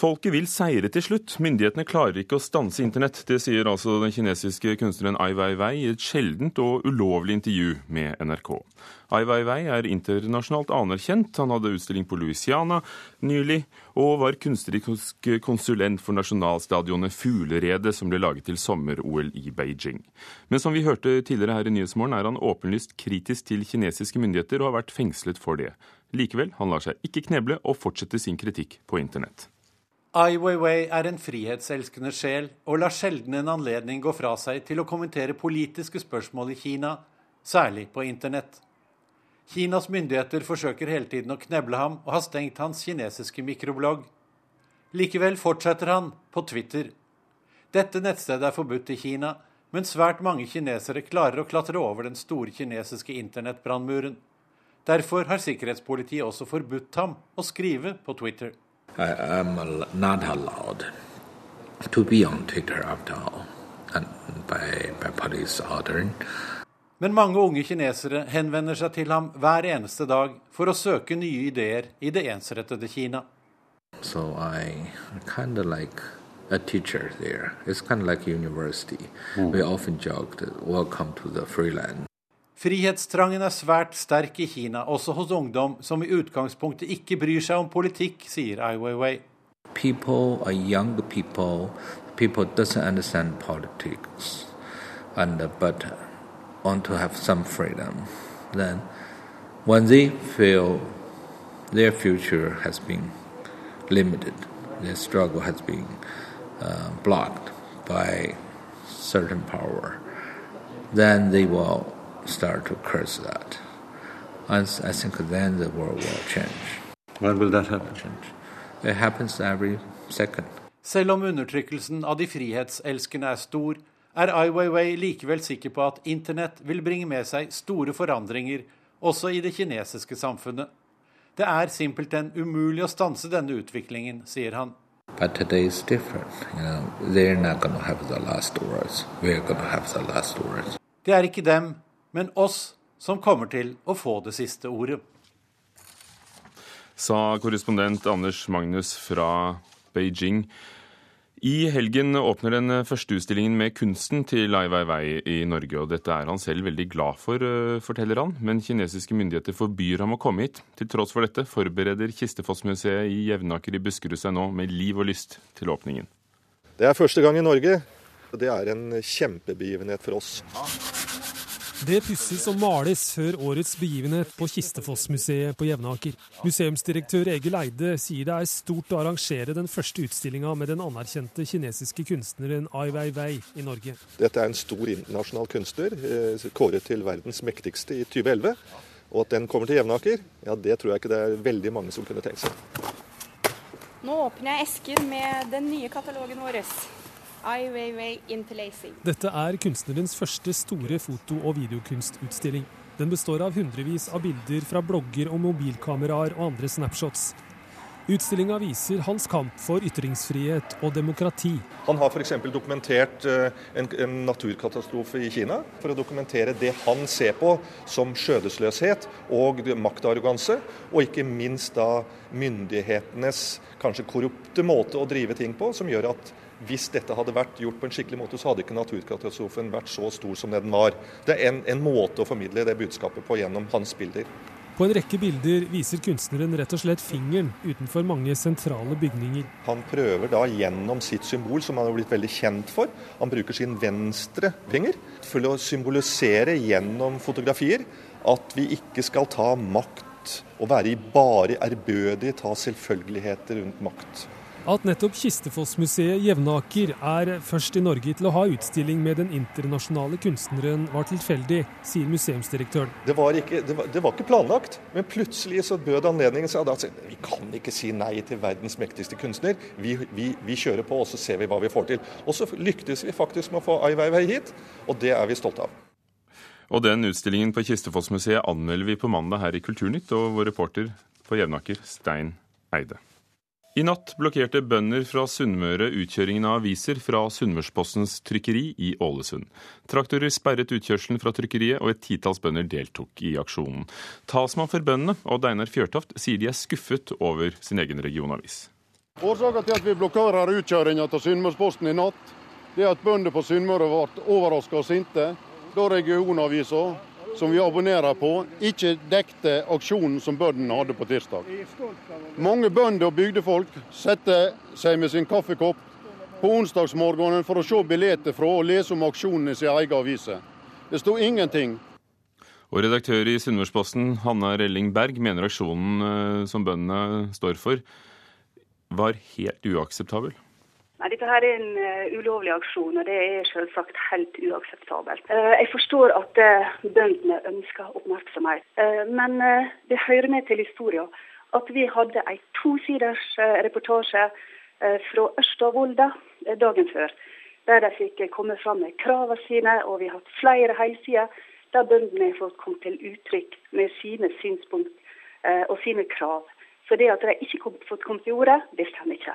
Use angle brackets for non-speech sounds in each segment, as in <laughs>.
Folket vil seire til slutt. Myndighetene klarer ikke å stanse internett. Det sier altså den kinesiske kunstneren Ai Weiwei i et sjeldent og ulovlig intervju med NRK. Ai Weiwei er internasjonalt anerkjent. Han hadde utstilling på Louisiana nylig, og var kunstnerisk konsulent for nasjonalstadionet Fugleredet, som ble laget til sommer-OL i Beijing. Men som vi hørte tidligere her i Nyhetsmorgen, er han åpenlyst kritisk til kinesiske myndigheter og har vært fengslet for det. Likevel, han lar seg ikke kneble og fortsetter sin kritikk på internett. Ai Weiwei er en frihetselskende sjel og lar sjelden en anledning gå fra seg til å kommentere politiske spørsmål i Kina, særlig på internett. Kinas myndigheter forsøker hele tiden å kneble ham og har stengt hans kinesiske mikroblogg. Likevel fortsetter han på Twitter. Dette nettstedet er forbudt i Kina, men svært mange kinesere klarer å klatre over den store kinesiske internettbrannmuren. Derfor har sikkerhetspolitiet også forbudt ham å skrive på Twitter. I am not allowed to be on Twitter after all, and by, by police order. Men mange unge kinesere henvender seg til ham hver eneste dag for å søke nye ideer i det ensrettede Kina. So I kind of like a teacher there. It's kind of like university. Mm. We often joked, "Welcome to the free land." Frihetstrangen er svært sterk i Kina, også hos ungdom som i utgangspunktet ikke bryr seg om politikk, sier Ai Weiwei. People are young been limited, their struggle has been uh, blocked by certain power, then they will start to curse that. And I think then the world will change. When will that happen? Change. It happens every second. Selv om undertrykkelsen av de frihetselskende er stor, er Ai Weiwei likevel sikker på at internett vil bringe med seg store forandringer også i det kinesiske samfunnet. Det er simpelthen umulig å stanse denne utviklingen, sier han. But today is different. You know, they're not going to have the last words. We're going to have the last words. Det er ikke dem, men oss som kommer til å få det siste ordet. Sa korrespondent Anders Magnus fra Beijing. I helgen åpner den første utstillingen med kunsten til Ai Weiwei i Norge. og Dette er han selv veldig glad for, eh, forteller han. Men kinesiske myndigheter forbyr ham å komme hit. Til tross for dette forbereder Kistefossmuseet i Jevnaker i Buskerud seg nå med liv og lyst til åpningen. Det er første gang i Norge. og Det er en kjempebegivenhet for oss. Det pusses og males før årets begivenhet på Kistefossmuseet på Jevnaker. Museumsdirektør Egil Eide sier det er stort å arrangere den første utstillinga med den anerkjente kinesiske kunstneren Ai Weiwei i Norge. Dette er en stor internasjonal kunstner, eh, kåret til verdens mektigste i 2011. Og at den kommer til Jevnaker, ja det tror jeg ikke det er veldig mange som kunne tenkt seg. Nå åpner jeg esken med den nye katalogen vår. Ai Weiwei Interlacing. Dette er kunstnerens første store foto- og videokunstutstilling. Den består av hundrevis av bilder fra blogger og mobilkameraer og andre snapshots. Utstillinga viser hans kamp for ytringsfrihet og demokrati. Han har f.eks. dokumentert eh, en, en, naturkatastrofe i Kina. For å dokumentere det han ser på som skjødesløshet og maktarroganse. Og ikke minst da myndighetenes kanskje korrupte måte å drive ting på, som gjør at hvis dette hadde vært gjort på en skikkelig måte, så hadde ikke naturkatastrofen vært så stor som det den var. Det er en, en måte å formidle det budskapet på gjennom hans bilder. På en rekke bilder viser kunstneren rett og slett fingeren utenfor mange sentrale bygninger. Han prøver da gjennom sitt symbol, som han har blitt veldig kjent for, han bruker sin venstre finger for å symbolisere gjennom fotografier at vi ikke skal ta makt og være i bare ærbødig, ta selvfølgeligheter rundt makt. At nettopp Kistefossmuseet Jevnaker er først i Norge til å ha utstilling med den internasjonale kunstneren, var tilfeldig, sier museumsdirektøren. Det var ikke, det var, det var ikke planlagt, men plutselig så bød anledningen seg. At vi kan ikke si nei til verdens mektigste kunstner. Vi, vi, vi, kjører på, og så ser vi hva vi får til. Og så lyktes vi faktisk med å få Ai Weiwei hit, og det er vi stolte av. Og den utstillingen på Kistefossmuseet anmelder vi på mandag her i Kulturnytt, og vår reporter på Jevnaker, Stein Eide. I natt blokkerte bønder fra Sunnmøre utkjøringen av aviser fra Sunnmørspostens trykkeri i Ålesund. Traktorer sperret utkjørselen fra trykkeriet, og et titalls bønder deltok i aksjonen. Talsmann for bøndene, Odd Einar Fjørtoft, sier de er skuffet over sin egen regionavis. Årsaken til at vi blokkerer utkjøringa til Sunnmørsposten i natt, det er at bønder på Sunnmøre ble overraska og sinte da regionavisa, som vi abonnerer på, ikke dekte aksjonen som bøndene hadde på tirsdag. Mange bønder og bygdefolk setter seg med sin kaffekopp på onsdagsmorgenen for å se billetter fra og lese om aksjonen i sin egen avise. Det sto ingenting. Og redaktør i Sunnmørsposten, Hanna Relling Berg, mener aksjonen eh, som bøndene står for, var helt uakseptabel. Nei, Dette her er en uh, ulovlig aksjon, og det er selvsagt helt uakseptabelt. Uh, jeg forstår at uh, bøndene ønsker oppmerksomhet, men det hører med til historien at vi hadde en tosiders reportasje fra Ørsta-Volda dagen før, der de fikk komme fram med kravene sine, og vi har hatt flere helsider der bøndene har fått komme til uttrykk med sine synspunkt og sine krav. Så det at de ikke har fått komme til ordet, det stemmer ikke.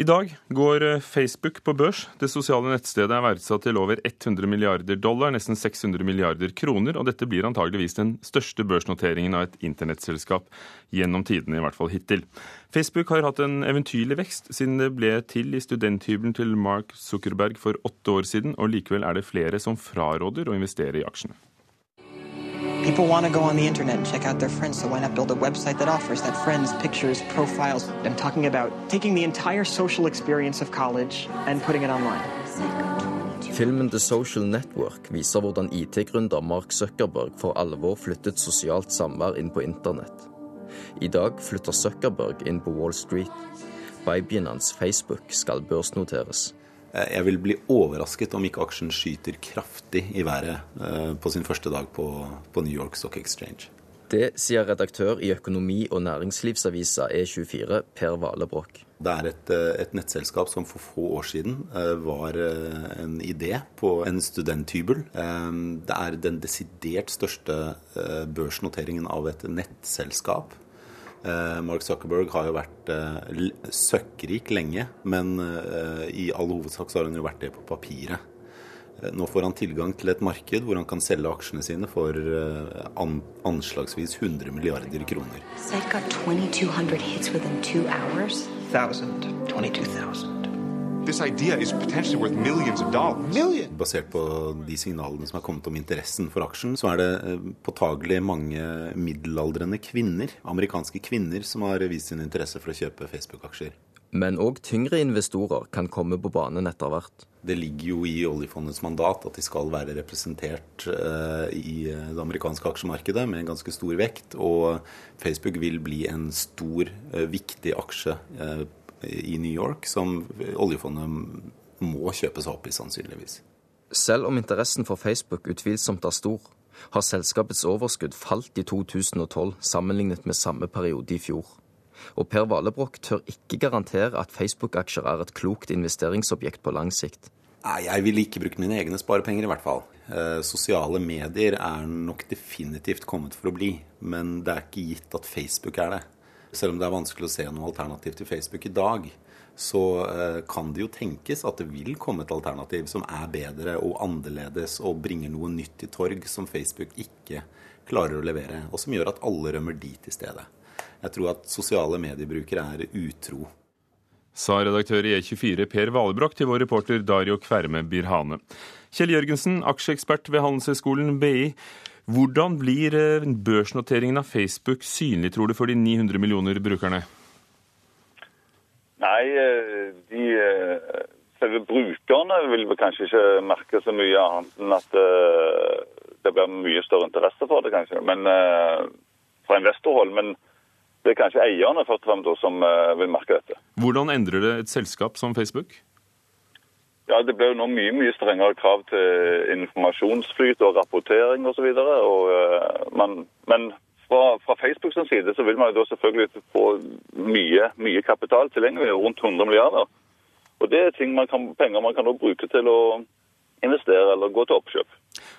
I dag går eh, Facebook på børs. Det sosiale nettstedet er verdsatt til over 100 milliarder dollar, nesten 600 milliarder kroner, og dette blir antageligvis den største børsnoteringen av et internettselskap gjennom tidene, i hvert fall hittil. Facebook har hatt en eventyrlig vekst siden det ble til i studenthybelen til Mark Zuckerberg for åtte år siden, og likevel er det flere som fraråder å investere i aksjene. People want to go on the internet and check out their friends, so why not build a website that offers that friends, pictures, profiles? I'm talking about taking the entire social experience of college and putting it online. Filmen The Social Network viser hvordan IT-gründer Mark Zuckerberg for alvor flyttet sosialt samvær inn på internett. I dag flytter Zuckerberg inn på Wall Street. Babyen hans Facebook skal børsnoteres. Eh, jeg vil bli overrasket om ikke aksjen skyter kraftig i været eh, på sin første dag på, på New York Stock Exchange. Det sier redaktør i økonomi- og næringslivsavisa E24, Per Valebrokk. Det er et, eh, et, nettselskap som for få år siden var en idé på en studenthybel. Det er den desidert største børsnoteringen av et nettselskap. Eh, Mark Zuckerberg har jo vært eh, søkkrik lenge, men eh, i all hovedsak så har han jo vært det på papiret. Nå får han tilgang til et marked hvor han kan selge aksjene sine for anslagsvis 100 milliarder kroner. Cirka 2200 hits within two hours. 1000, 22 Basert på de signalene som er kommet om interessen for aksjen, så er det eh, påtagelig mange middelaldrende kvinner, amerikanske kvinner, som har vist sin interesse for å kjøpe Facebook-aksjer. Men òg tyngre investorer kan komme på banen etter hvert. Det ligger jo i oljefondets mandat at de skal være representert uh, i det amerikanske aksjemarkedet med en ganske stor vekt. Og Facebook vil bli en stor, viktig aksje i New York som oljefondet må kjøpe seg opp i, sannsynligvis. Selv om interessen for Facebook utvilsomt er stor, har selskapets overskudd falt i 2012 sammenlignet med samme periode i fjor. Og Per Valebrokk tør ikke garantere at Facebook-aksjer er et klokt investeringsobjekt på lang sikt. Nei, Jeg ville ikke brukt mine egne sparepenger, i hvert fall. Eh, sosiale medier er nok definitivt kommet for å bli, men det er ikke gitt at Facebook er det. Selv om det er vanskelig å se noe alternativ til Facebook i dag, så eh, kan det jo tenkes at det vil komme et alternativ som er bedre og annerledes og bringer noe nytt til torg som Facebook ikke klarer å levere, og som gjør at alle rømmer dit i stedet. Jeg tror at sosiale mediebrukere er utro. Sa redaktør i E24 Per Valebrokk til vår reporter Dario Kverme Birhane. Kjell Jørgensen, aksjeekspert ved Handelshøyskolen BI. Hvordan blir eh, børsnoteringen av Facebook synlig, tror du, for de 900 millioner brukerne? Nei, eh, de eh, selve brukerne vil kanskje ikke merke så mye annet enn at det blir mye større interesse for det, kanskje. Men fra investorhold. Men det er kanskje eierne først og fremst som vil merke dette. Hvordan endrer det et selskap som Facebook? Ja, Det blir jo nå mye mye strengere krav til informasjonsflyt og rapportering osv. Uh, men fra, fra Facebooks side så vil man jo da selvfølgelig få mye, mye kapital tilgjengelig, rundt 100 milliarder. Og Det er man kan, penger man kan bruke til å investere eller gå til oppkjøp.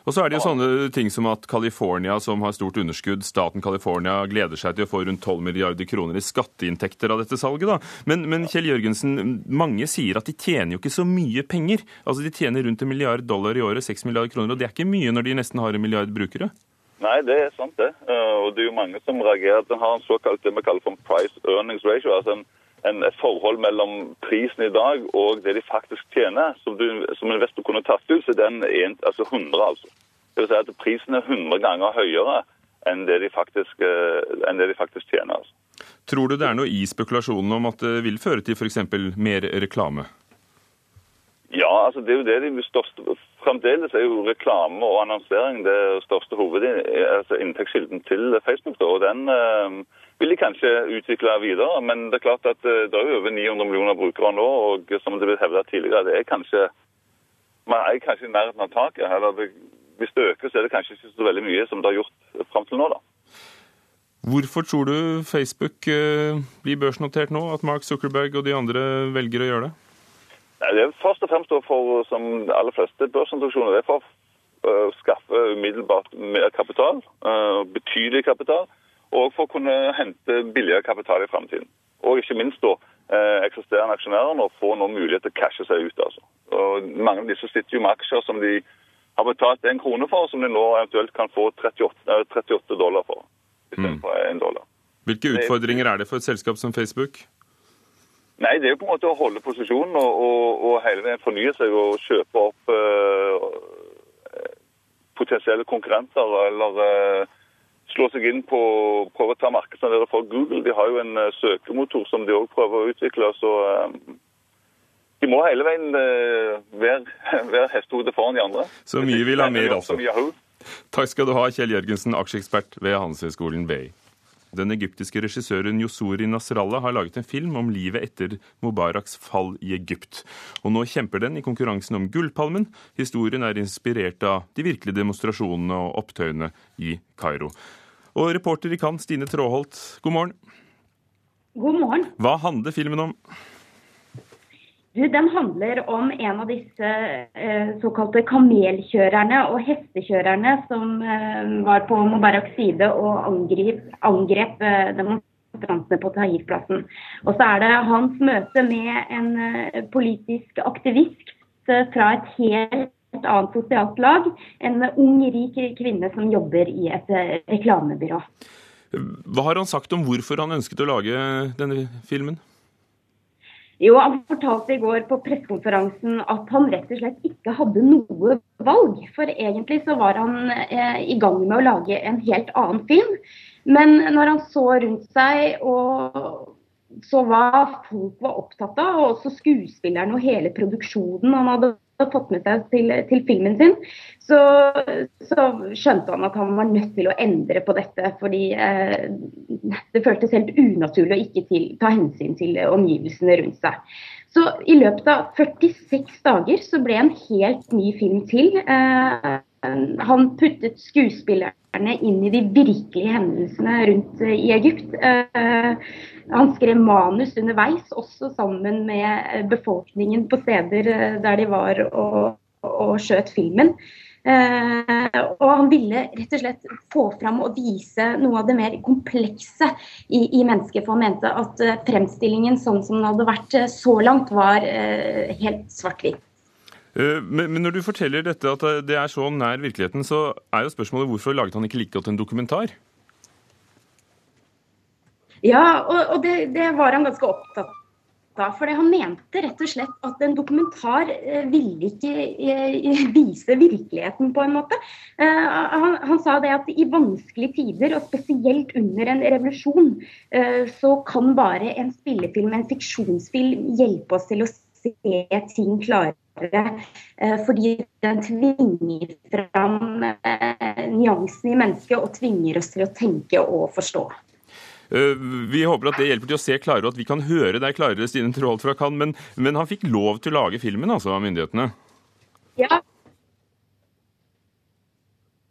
Og så er det jo sånne ting som at California, som har stort underskudd, staten California gleder seg til å få rundt 12 milliarder kroner i skatteinntekter av dette salget. da. Men, men, Kjell Jørgensen, mange sier at de tjener jo ikke så mye penger. Altså De tjener rundt en milliard dollar i året, 6 milliarder kroner, og det er ikke mye når de nesten har en milliard brukere? Nei, det er sant det. Uh, og det er jo mange som reagerer. Den har en såkalt det vi kaller for price earnings ratio. altså en, en, forhold mellom prisen i dag og det de faktisk tjener. Som, du, som investor kunne tatt ut, så den er en, altså 100, altså. Det vil si at prisen er 100 ganger høyere enn det de faktisk, enn det de faktisk tjener. altså. Tror du det er noe i spekulasjonen om at det vil føre til f.eks. mer reklame? Ja, altså det er jo det de største Fremdeles er jo reklame og annonsering det største hovedinntektskilden altså til Facebook. Da, og Den øh, vil de kanskje utvikle videre. Men det er klart at øh, det er over 900 millioner brukere nå. Og som det ble hevdet tidligere, det er kanskje man er kanskje i nærheten av taket. Eller hvis det øker, så er det kanskje ikke så veldig mye som det har gjort fram til nå. da. Hvorfor tror du Facebook øh, blir børsnotert nå? At Mark Zuckerberg og de andre velger å gjøre det? Det er først og fremst for, som de aller fleste børsintroduksjoner, det er for å skaffe umiddelbart mer kapital, betydelig kapital, og for å kunne hente billigere kapital i fremtiden. Og ikke minst da uh, eksisterende aksjonærer nå får nå mulighet til å cashe seg ut. altså. Og mange av disse sitter jo med aksjer som de har betalt en krone for, som de nå eventuelt kan få 38, 38 dollar for istedenfor mm. 1 dollar. Hvilke utfordringer er det for et selskap som Facebook? Nei, det er jo på en måte å holde posisjonen og, og, og hele veien fornye seg og kjøpe opp uh, potensielle konkurrenter eller uh, slå seg inn på prøve å ta markedsandeler for Google. De har jo en uh, søkemotor som de òg prøver å utvikle. så de må hele veien være, <laughs> være hestehodet foran de andre. Så mye vil ha mer, altså. Takk skal du ha, Kjell Jørgensen, aksjeekspert ved Handelshøyskolen BI. Den egyptiske regissøren Yosuri Nasrallah har laget en film om livet etter Mubaraks fall i Egypt. Og nå kjemper den i konkurransen om Gullpalmen. Historien er inspirert av de virkelige demonstrasjonene og opptøyene i Kairo. Og reporter i Cannes, Stine Tråholt, god morgen. God morgen. Hva handler filmen om? Du, den handler om en av disse eh, såkalte kamelkjørerne og hestekjørerne som eh, var på Mubaraks side og angrep, angrep eh, demonstrantene på Tahir-plassen. Og så er det hans møte med en eh, politisk aktivist eh, fra et helt annet sosialt lag. En ung, rik kvinne som jobber i et eh, reklamebyrå. Hva har han sagt om hvorfor han ønsket å lage denne filmen? Jo, Han fortalte i går på pressekonferansen at han rett og slett ikke hadde noe valg. For egentlig så var han eh, i gang med å lage en helt annen film. Men når han så rundt seg og så hva folk var opptatt av, og også skuespillerne og hele produksjonen han hadde fått med seg til, til filmen sin, så, så, skjønte han at han var nødt til å endre på dette. Fordi eh, det føltes helt unaturlig å ikke til, ta hensyn til omgivelsene rundt seg. Så i løpet av 46 dager så ble en helt ny film til. Eh, han puttet skuespillerne inn i de virkelige hendelsene rundt i Egypt. Eh, han skrev manus underveis, også sammen med befolkningen på steder eh, der de var og, og skjøt filmen. Eh, og han ville rett og slett få fram og vise noe av det mer komplekse i, i mennesket. For han mente at eh, fremstillingen sånn som den hadde vært eh, så langt, var eh, helt svart-hvitt. Men, men når du forteller dette at det er så nær virkeligheten, så er jo spørsmålet hvorfor laget han ikke like godt en dokumentar? Ja, og, og det, det, var han ganske opptatt av. For han mente rett og slett at en dokumentar eh, ville ikke eh, <laughs> vise virkeligheten på en måte. Eh, han, han, sa det at i vanskelige tider, og spesielt under en revolusjon, så kan bare en spillefilm, en fiksjonsfilm, hjelpe oss til å se ting klarere. Fordi den tvinger fram nyansene i mennesket og tvinger oss til å tenke og forstå. Eh, vi håper at det hjelper til å se klarere, og at vi kan høre deg klarere, Stine Troholt fra Cannes. Men, men, han fikk lov til å lage filmen, altså, av myndighetene? Ja,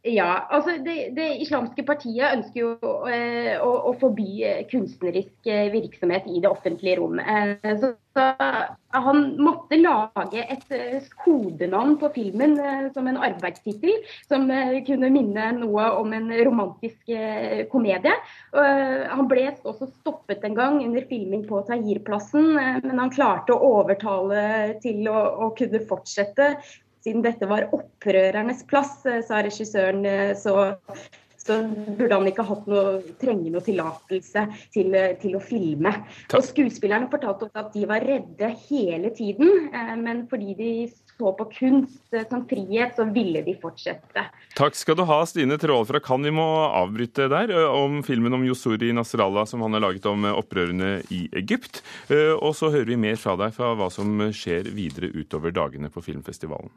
ja, altså det, det, islamske partiet ønsker jo eh, å, å, forby eh, kunstnerisk eh, virksomhet i det offentlige rom. Eh, så, så, Han måtte lage et eh, kodenavn på filmen eh, som en arbeidstittel, som kunne minne noe om en romantisk komedie. han ble også stoppet en gang under filming på Tahir-plassen, men han klarte å overtale til å, å kunne fortsette siden dette var opprørernes plass, eh, sa regissøren, eh, så, så burde han ikke hatt noe, trenge noe tillatelse til, til, å filme. Og Skuespillerne fortalte også at de var redde hele tiden, eh, men fordi de så på kunst eh, som frihet, så ville de fortsette. Takk skal du ha, Stine Trål fra Cannes. Vi må avbryte der om filmen om Yosuri Nasrallah som han har laget om opprørene i Egypt. Og så hører vi mer fra deg fra hva som skjer videre utover dagene på filmfestivalen.